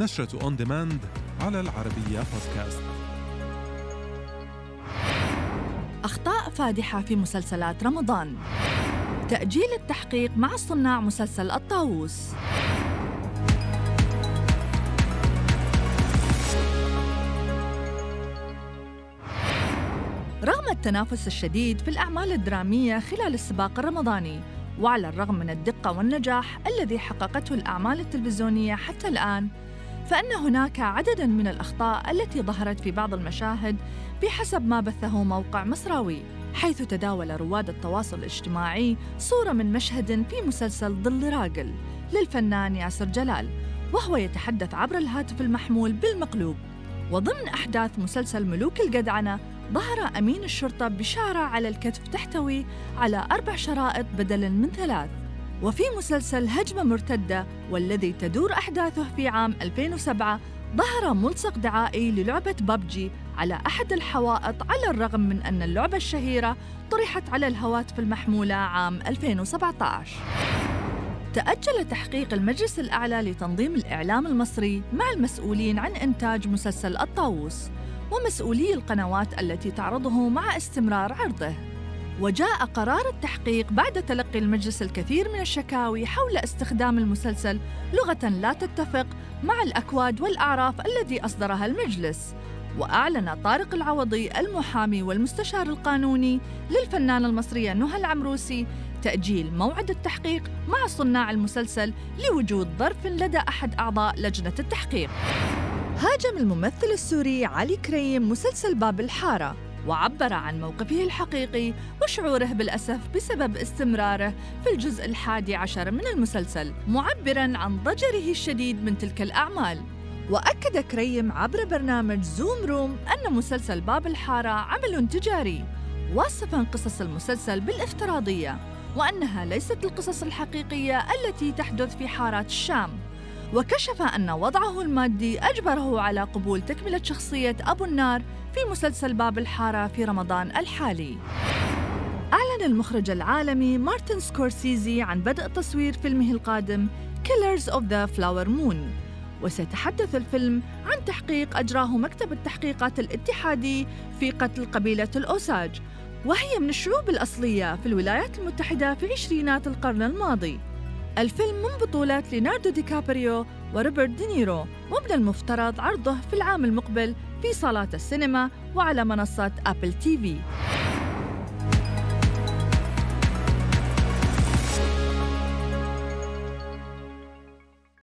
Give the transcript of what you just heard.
نشرة on demand على العربية بودكاست أخطاء فادحة في مسلسلات رمضان. تأجيل التحقيق مع صناع مسلسل الطاووس. رغم التنافس الشديد في الأعمال الدرامية خلال السباق الرمضاني وعلى الرغم من الدقة والنجاح الذي حققته الأعمال التلفزيونية حتى الآن فإن هناك عدداً من الأخطاء التي ظهرت في بعض المشاهد بحسب ما بثه موقع مصراوي حيث تداول رواد التواصل الاجتماعي صورة من مشهد في مسلسل ظل راجل للفنان ياسر جلال وهو يتحدث عبر الهاتف المحمول بالمقلوب. وضمن أحداث مسلسل ملوك الجدعنة ظهر أمين الشرطة بشارة على الكتف تحتوي على أربع شرائط بدلاً من ثلاث. وفي مسلسل هجمة مرتدة والذي تدور أحداثه في عام 2007 ظهر ملصق دعائي للعبة بابجي على أحد الحوائط على الرغم من أن اللعبة الشهيرة طرحت على الهواتف المحمولة عام 2017 تأجل تحقيق المجلس الأعلى لتنظيم الإعلام المصري مع المسؤولين عن إنتاج مسلسل الطاووس ومسؤولي القنوات التي تعرضه مع استمرار عرضه. وجاء قرار التحقيق بعد تلقي المجلس الكثير من الشكاوي حول استخدام المسلسل لغة لا تتفق مع الأكواد والأعراف الذي أصدرها المجلس. وأعلن طارق العوضي المحامي والمستشار القانوني للفنانة المصرية نهى العمروسي تأجيل موعد التحقيق مع صناع المسلسل لوجود ظرف لدى أحد أعضاء لجنة التحقيق. هاجم الممثل السوري علي كريم مسلسل باب الحارة. وعبر عن موقفه الحقيقي وشعوره بالأسف بسبب استمراره في الجزء الحادي عشر من المسلسل معبراً عن ضجره الشديد من تلك الأعمال. وأكد كريم عبر برنامج زوم روم أن مسلسل باب الحارة عمل تجاري واصفاً قصص المسلسل بالافتراضية وأنها ليست القصص الحقيقية التي تحدث في حارات الشام. وكشف أن وضعه المادي أجبره على قبول تكملة شخصية أبو النار في مسلسل باب الحارة في رمضان الحالي. أعلن المخرج العالمي مارتن سكورسيزي عن بدء تصوير فيلمه القادم Killers of the Flower Moon. وسيتحدث الفيلم عن تحقيق أجراه مكتب التحقيقات الاتحادي في قتل قبيلة الأوساج وهي من الشعوب الأصلية في الولايات المتحدة في عشرينات القرن الماضي. الفيلم من بطولة ليناردو دي كابريو وروبرت دينيرو ومن المفترض عرضه في العام المقبل في صالات السينما وعلى منصة أبل تي في.